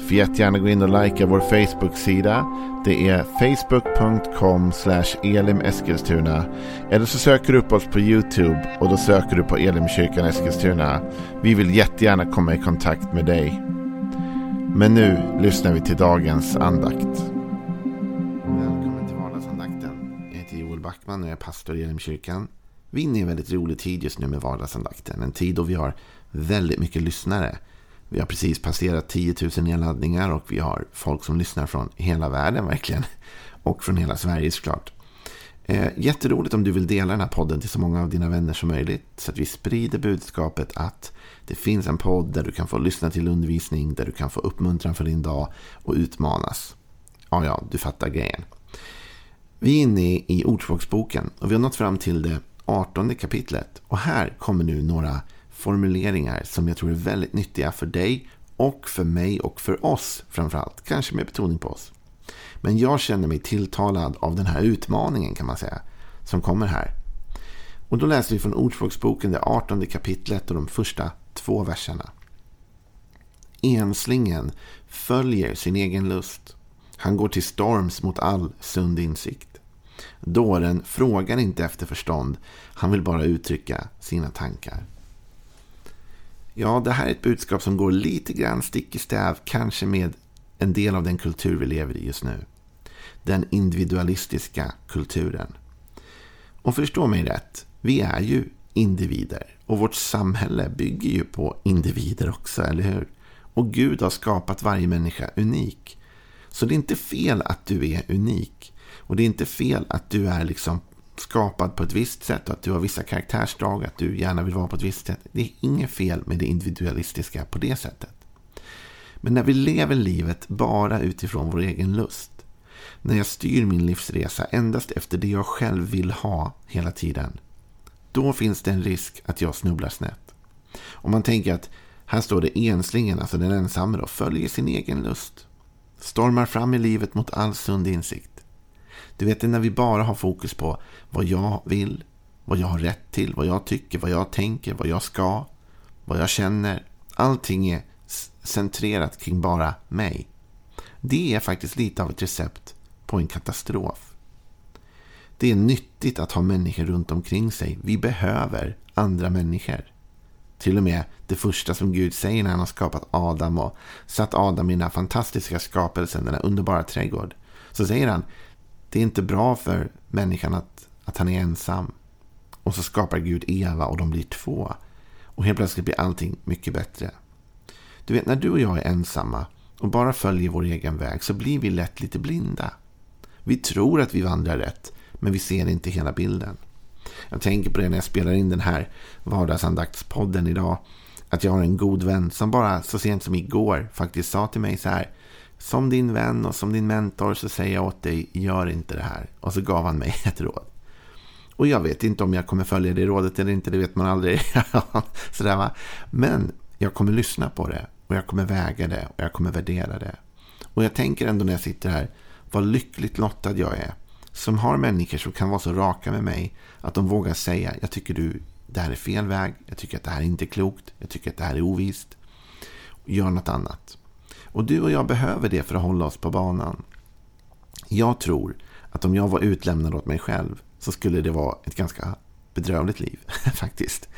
Får jättegärna gå in och likea vår Facebook-sida. Det är facebook.com elimeskilstuna. Eller så söker du upp oss på YouTube och då söker du på Elimkyrkan Eskilstuna. Vi vill jättegärna komma i kontakt med dig. Men nu lyssnar vi till dagens andakt. Välkommen till vardagsandakten. Jag heter Joel Backman och jag är pastor i Elimkyrkan. Vi är inne i en väldigt rolig tid just nu med vardagsandakten. En tid då vi har väldigt mycket lyssnare. Vi har precis passerat 10 000 nedladdningar och vi har folk som lyssnar från hela världen verkligen. Och från hela Sverige såklart. Eh, jätteroligt om du vill dela den här podden till så många av dina vänner som möjligt. Så att vi sprider budskapet att det finns en podd där du kan få lyssna till undervisning, där du kan få uppmuntran för din dag och utmanas. Ja, ja, du fattar grejen. Vi är inne i Ordspråksboken och vi har nått fram till det 18 kapitlet. Och här kommer nu några formuleringar som jag tror är väldigt nyttiga för dig och för mig och för oss framförallt. Kanske med betoning på oss. Men jag känner mig tilltalad av den här utmaningen kan man säga. Som kommer här. Och då läser vi från Ordspråksboken det 18 kapitlet och de första två verserna. Enslingen följer sin egen lust. Han går till storms mot all sund insikt. Dåren frågar inte efter förstånd. Han vill bara uttrycka sina tankar. Ja, det här är ett budskap som går lite grann stick i stäv, kanske med en del av den kultur vi lever i just nu. Den individualistiska kulturen. Och förstå mig rätt, vi är ju individer. Och vårt samhälle bygger ju på individer också, eller hur? Och Gud har skapat varje människa unik. Så det är inte fel att du är unik. Och det är inte fel att du är liksom skapad på ett visst sätt och att du har vissa karaktärsdrag, att du gärna vill vara på ett visst sätt. Det är inget fel med det individualistiska på det sättet. Men när vi lever livet bara utifrån vår egen lust, när jag styr min livsresa endast efter det jag själv vill ha hela tiden, då finns det en risk att jag snubblar snett. Om man tänker att här står det enslingen, alltså den ensamme då, följer sin egen lust. Stormar fram i livet mot all sund insikt. Du vet, när vi bara har fokus på vad jag vill, vad jag har rätt till, vad jag tycker, vad jag tänker, vad jag ska, vad jag känner. Allting är centrerat kring bara mig. Det är faktiskt lite av ett recept på en katastrof. Det är nyttigt att ha människor runt omkring sig. Vi behöver andra människor. Till och med det första som Gud säger när han har skapat Adam och satt Adam i den här fantastiska skapelsen, den här underbara trädgård. Så säger han, det är inte bra för människan att, att han är ensam. Och så skapar Gud Eva och de blir två. Och helt plötsligt blir allting mycket bättre. Du vet, när du och jag är ensamma och bara följer vår egen väg så blir vi lätt lite blinda. Vi tror att vi vandrar rätt, men vi ser inte hela bilden. Jag tänker på det när jag spelar in den här vardagsandaktspodden idag. Att jag har en god vän som bara så sent som igår faktiskt sa till mig så här. Som din vän och som din mentor så säger jag åt dig, gör inte det här. Och så gav han mig ett råd. Och jag vet inte om jag kommer följa det rådet eller inte, det vet man aldrig. Sådär, va? Men jag kommer lyssna på det och jag kommer väga det och jag kommer värdera det. Och jag tänker ändå när jag sitter här, vad lyckligt lottad jag är. Som har människor som kan vara så raka med mig att de vågar säga, jag tycker du, det här är fel väg, jag tycker att det här är inte klokt, jag tycker att det här är ovist. Gör något annat. Och du och jag behöver det för att hålla oss på banan. Jag tror att om jag var utlämnad åt mig själv så skulle det vara ett ganska bedrövligt liv, faktiskt.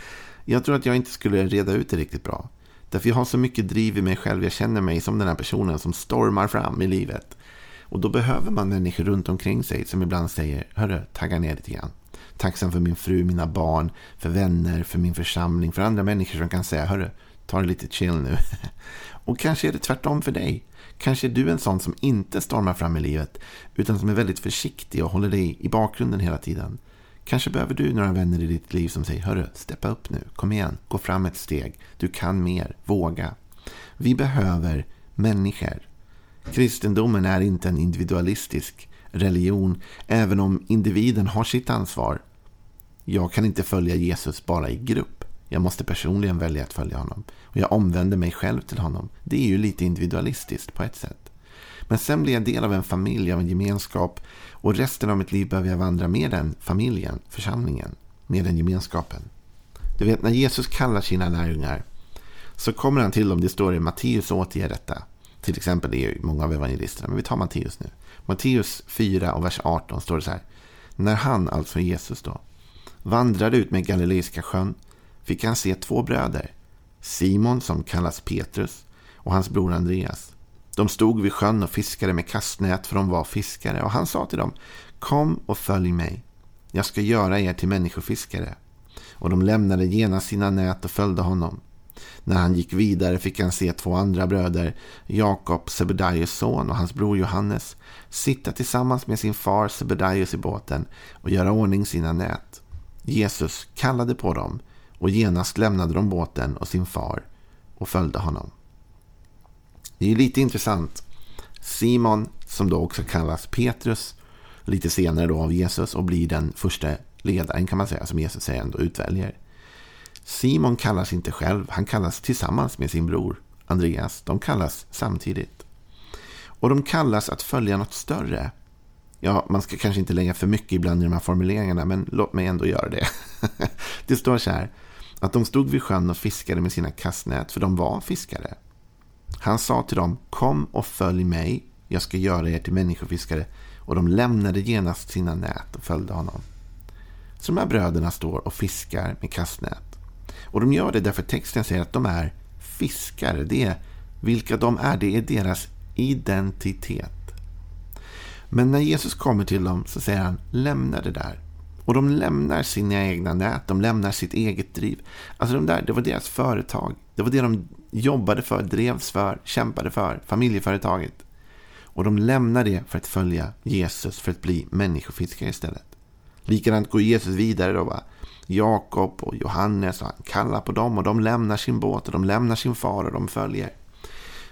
Jag tror att jag inte skulle reda ut det riktigt bra. Därför jag har så mycket driv i mig själv. Jag känner mig som den här personen som stormar fram i livet. Och då behöver man människor runt omkring sig som ibland säger, hörru, tagga ner lite grann. Tacksam för min fru, mina barn, för vänner, för min församling, för andra människor som kan säga, hörru, ta det lite chill nu. Och kanske är det tvärtom för dig. Kanske är du en sån som inte stormar fram i livet utan som är väldigt försiktig och håller dig i bakgrunden hela tiden. Kanske behöver du några vänner i ditt liv som säger Hörru, steppa upp nu, kom igen, gå fram ett steg. Du kan mer, våga. Vi behöver människor. Kristendomen är inte en individualistisk religion, även om individen har sitt ansvar. Jag kan inte följa Jesus bara i grupp. Jag måste personligen välja att följa honom. Och jag omvänder mig själv till honom. Det är ju lite individualistiskt på ett sätt. Men sen blir jag del av en familj, av en gemenskap. Och resten av mitt liv behöver jag vandra med den familjen, församlingen, med den gemenskapen. Du vet, när Jesus kallar sina lärjungar så kommer han till dem, det står i Matteus återger detta. Till exempel, det är många av evangelisterna, men vi tar Matteus nu. Matteus 4 och vers 18 står det så här. När han, alltså Jesus då, vandrade ut med Galileiska sjön fick han se två bröder. Simon som kallas Petrus och hans bror Andreas. De stod vid sjön och fiskade med kastnät för de var fiskare och han sa till dem Kom och följ mig. Jag ska göra er till människofiskare. Och de lämnade genast sina nät och följde honom. När han gick vidare fick han se två andra bröder, Jakob, Sebedaios son och hans bror Johannes, sitta tillsammans med sin far Sebedaios i båten och göra ordning sina nät. Jesus kallade på dem och genast lämnade de båten och sin far och följde honom. Det är lite intressant. Simon, som då också kallas Petrus, lite senare då av Jesus och blir den första ledaren kan man säga, som Jesus säger ändå utväljer. Simon kallas inte själv, han kallas tillsammans med sin bror Andreas. De kallas samtidigt. Och de kallas att följa något större. Ja, man ska kanske inte lägga för mycket ibland i de här formuleringarna, men låt mig ändå göra det. det står så här, att de stod vid sjön och fiskade med sina kastnät, för de var fiskare. Han sa till dem, kom och följ mig, jag ska göra er till människofiskare. Och de lämnade genast sina nät och följde honom. Så de här bröderna står och fiskar med kastnät. Och de gör det därför texten säger att de är fiskare. Det är vilka de är, det är deras identitet. Men när Jesus kommer till dem så säger han, lämna det där. Och de lämnar sina egna nät, de lämnar sitt eget driv. Alltså de där, det var deras företag. Det var det de jobbade för, drevs för, kämpade för, familjeföretaget. Och de lämnar det för att följa Jesus, för att bli människofiskare istället. Likadant går Jesus vidare då. Va? Jakob och Johannes och han kallar på dem och de lämnar sin båt och de lämnar sin far och de följer.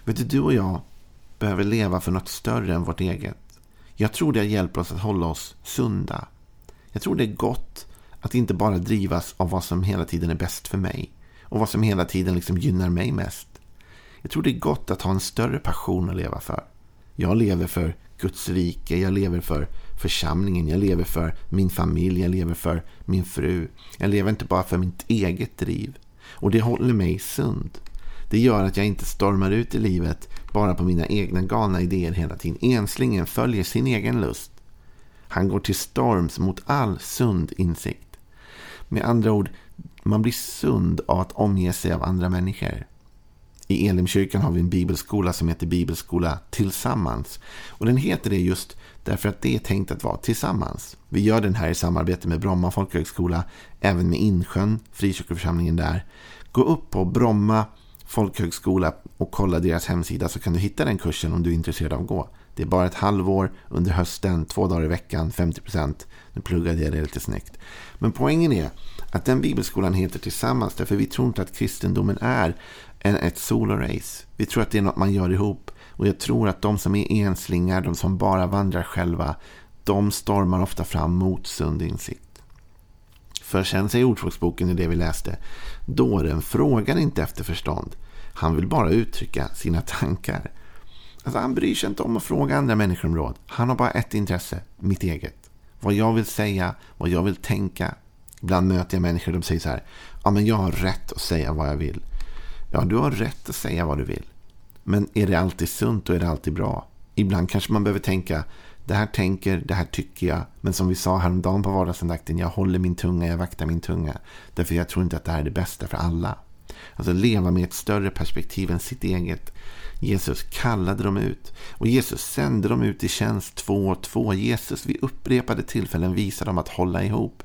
Vet du, du och jag behöver leva för något större än vårt eget. Jag tror det hjälper oss att hålla oss sunda. Jag tror det är gott att inte bara drivas av vad som hela tiden är bäst för mig och vad som hela tiden liksom gynnar mig mest. Jag tror det är gott att ha en större passion att leva för. Jag lever för Guds rike, jag lever för församlingen, jag lever för min familj, jag lever för min fru. Jag lever inte bara för mitt eget driv. Och det håller mig sund. Det gör att jag inte stormar ut i livet bara på mina egna galna idéer hela tiden. Enslingen följer sin egen lust. Han går till storms mot all sund insikt. Med andra ord, man blir sund av att omge sig av andra människor. I Elimkyrkan har vi en bibelskola som heter Bibelskola Tillsammans. Och den heter det just därför att det är tänkt att vara tillsammans. Vi gör den här i samarbete med Bromma folkhögskola, även med Insjön, frikyrkoförsamlingen där. Gå upp på Bromma folkhögskola och kolla deras hemsida så kan du hitta den kursen om du är intresserad av att gå. Det är bara ett halvår under hösten, två dagar i veckan, 50%. Nu pluggade jag det lite snyggt. Men poängen är att den bibelskolan heter Tillsammans därför vi tror inte att kristendomen är en, ett solorace. Vi tror att det är något man gör ihop. Och jag tror att de som är enslingar, de som bara vandrar själva, de stormar ofta fram mot sund insikt. För sen säger Ordspråksboken i det vi läste, dåren frågar inte efter förstånd. Han vill bara uttrycka sina tankar. Alltså han bryr sig inte om att fråga andra människor om råd. Han har bara ett intresse, mitt eget. Vad jag vill säga, vad jag vill tänka. Ibland möter jag människor som säger så här. Ja, men jag har rätt att säga vad jag vill. Ja, du har rätt att säga vad du vill. Men är det alltid sunt och är det alltid bra? Ibland kanske man behöver tänka. Det här tänker, det här tycker jag. Men som vi sa häromdagen på vardagsandakten. Jag håller min tunga, jag vaktar min tunga. Därför jag tror inte att det här är det bästa för alla. Alltså leva med ett större perspektiv än sitt eget. Jesus kallade dem ut. Och Jesus sände dem ut i tjänst två och två. Jesus vid upprepade tillfällen visar dem att hålla ihop.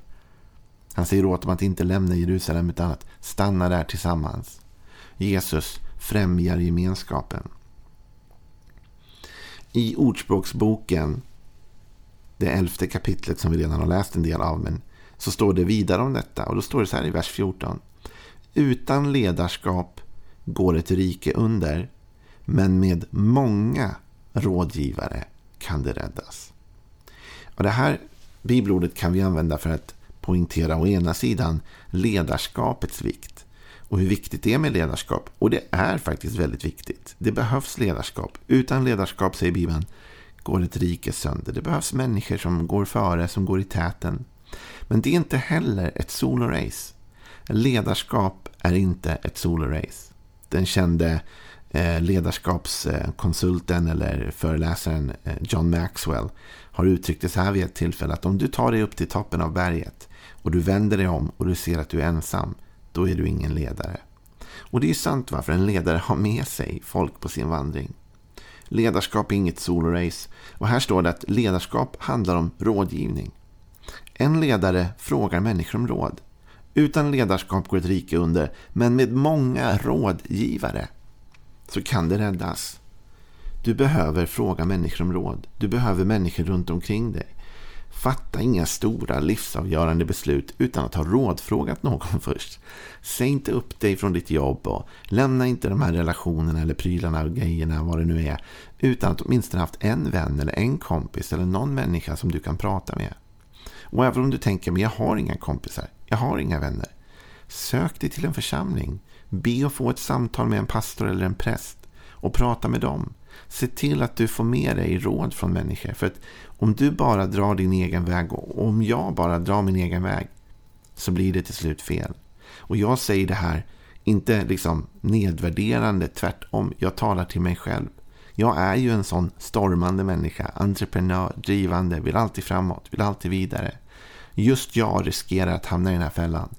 Han säger åt dem att inte lämna Jerusalem utan att stanna där tillsammans. Jesus främjar gemenskapen. I Ordspråksboken, det elfte kapitlet som vi redan har läst en del av, men så står det vidare om detta. Och då står det så här i vers 14. Utan ledarskap går ett rike under, men med många rådgivare kan det räddas. Och det här bibelordet kan vi använda för att poängtera å ena sidan ledarskapets vikt. och hur viktigt det är med ledarskap. Och det är faktiskt väldigt viktigt. Det behövs ledarskap. Utan ledarskap, säger Bibeln, går ett rike sönder. Det behövs människor som går före, som går i täten. Men det är inte heller ett solorace. Ledarskap är inte ett solorace. Den kände eh, ledarskapskonsulten eller föreläsaren eh, John Maxwell har uttryckt det så här vid ett tillfälle att om du tar dig upp till toppen av berget och du vänder dig om och du ser att du är ensam, då är du ingen ledare. Och det är sant varför en ledare har med sig folk på sin vandring. Ledarskap är inget solorace. Och här står det att ledarskap handlar om rådgivning. En ledare frågar människor om råd. Utan ledarskap går ett rike under, men med många rådgivare så kan det räddas. Du behöver fråga människor om råd. Du behöver människor runt omkring dig. Fatta inga stora livsavgörande beslut utan att ha rådfrågat någon först. Säg inte upp dig från ditt jobb och lämna inte de här relationerna eller prylarna och grejerna, vad det nu är, utan att åtminstone haft en vän eller en kompis eller någon människa som du kan prata med. Och även om du tänker, men jag har inga kompisar, jag har inga vänner. Sök dig till en församling. Be att få ett samtal med en pastor eller en präst och prata med dem. Se till att du får med dig råd från människor. För att om du bara drar din egen väg och om jag bara drar min egen väg så blir det till slut fel. Och jag säger det här inte liksom nedvärderande, tvärtom. Jag talar till mig själv. Jag är ju en sån stormande människa, entreprenör, drivande, vill alltid framåt, vill alltid vidare. Just jag riskerar att hamna i den här fällan.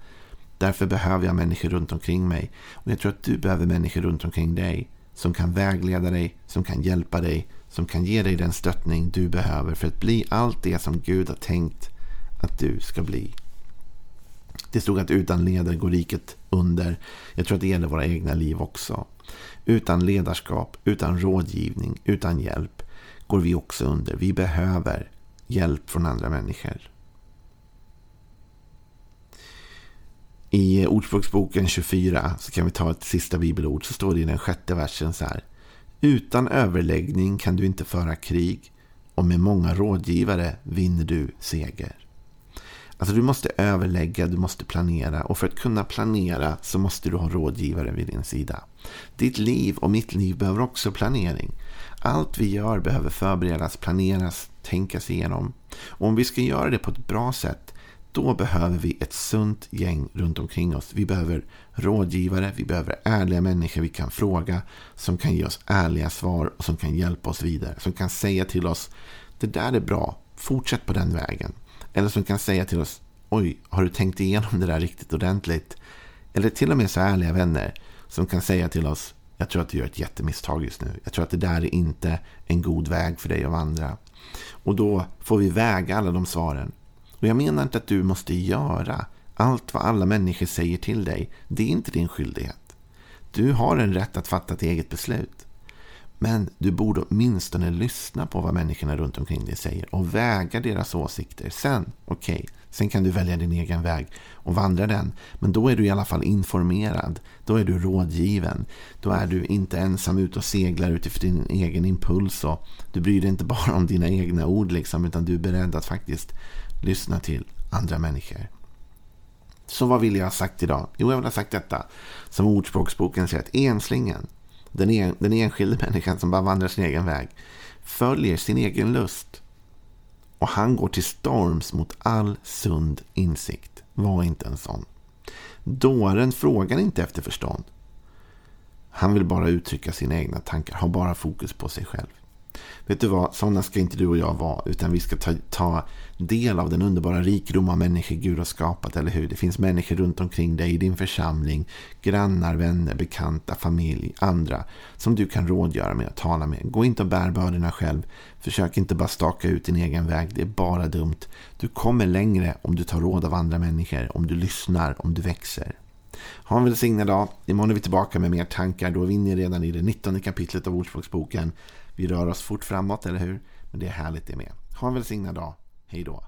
Därför behöver jag människor runt omkring mig. Och jag tror att du behöver människor runt omkring dig som kan vägleda dig, som kan hjälpa dig, som kan ge dig den stöttning du behöver för att bli allt det som Gud har tänkt att du ska bli. Det stod att utan ledare går riket under. Jag tror att det gäller våra egna liv också. Utan ledarskap, utan rådgivning, utan hjälp går vi också under. Vi behöver hjälp från andra människor. I Ordspråksboken 24 så kan vi ta ett sista bibelord. Så står det i den sjätte versen så här. Utan överläggning kan du inte föra krig och med många rådgivare vinner du seger. Alltså du måste överlägga, du måste planera och för att kunna planera så måste du ha rådgivare vid din sida. Ditt liv och mitt liv behöver också planering. Allt vi gör behöver förberedas, planeras, tänkas igenom. Och om vi ska göra det på ett bra sätt då behöver vi ett sunt gäng runt omkring oss. Vi behöver rådgivare, vi behöver ärliga människor vi kan fråga som kan ge oss ärliga svar och som kan hjälpa oss vidare. Som kan säga till oss, det där är bra, fortsätt på den vägen. Eller som kan säga till oss, oj, har du tänkt igenom det där riktigt ordentligt? Eller till och med så ärliga vänner som kan säga till oss, jag tror att du gör ett jättemisstag just nu. Jag tror att det där är inte en god väg för dig att vandra. Och då får vi väga alla de svaren och jag menar inte att du måste göra allt vad alla människor säger till dig. Det är inte din skyldighet. Du har en rätt att fatta ett eget beslut. Men du borde åtminstone lyssna på vad människorna runt omkring dig säger och väga deras åsikter. Sen, okej, okay, sen kan du välja din egen väg och vandra den. Men då är du i alla fall informerad. Då är du rådgiven. Då är du inte ensam ute och seglar utifrån din egen impuls. Och du bryr dig inte bara om dina egna ord liksom, utan du är beredd att faktiskt lyssna till andra människor. Så vad vill jag ha sagt idag? Jo, jag vill ha sagt detta. Som Ordspråksboken säger att enslingen, den, en, den enskilde människan som bara vandrar sin egen väg, följer sin egen lust. Och han går till storms mot all sund insikt. Var inte en sån. Dåren frågar inte efter förstånd. Han vill bara uttrycka sina egna tankar, har bara fokus på sig själv. Vet du vad, sådana ska inte du och jag vara. Utan vi ska ta, ta del av den underbara rikedom av människor Gud har skapat, eller hur? Det finns människor runt omkring dig i din församling. Grannar, vänner, bekanta, familj, andra. Som du kan rådgöra med och tala med. Gå inte och bär bördorna själv. Försök inte bara staka ut din egen väg. Det är bara dumt. Du kommer längre om du tar råd av andra människor. Om du lyssnar, om du växer. Ha en välsignad dag. Imorgon är vi tillbaka med mer tankar. Då är vi inne redan i det 19 kapitlet av Ordspråksboken. Vi rör oss fort framåt, eller hur? Men det är härligt det med. Ha en välsignad dag. Hej då.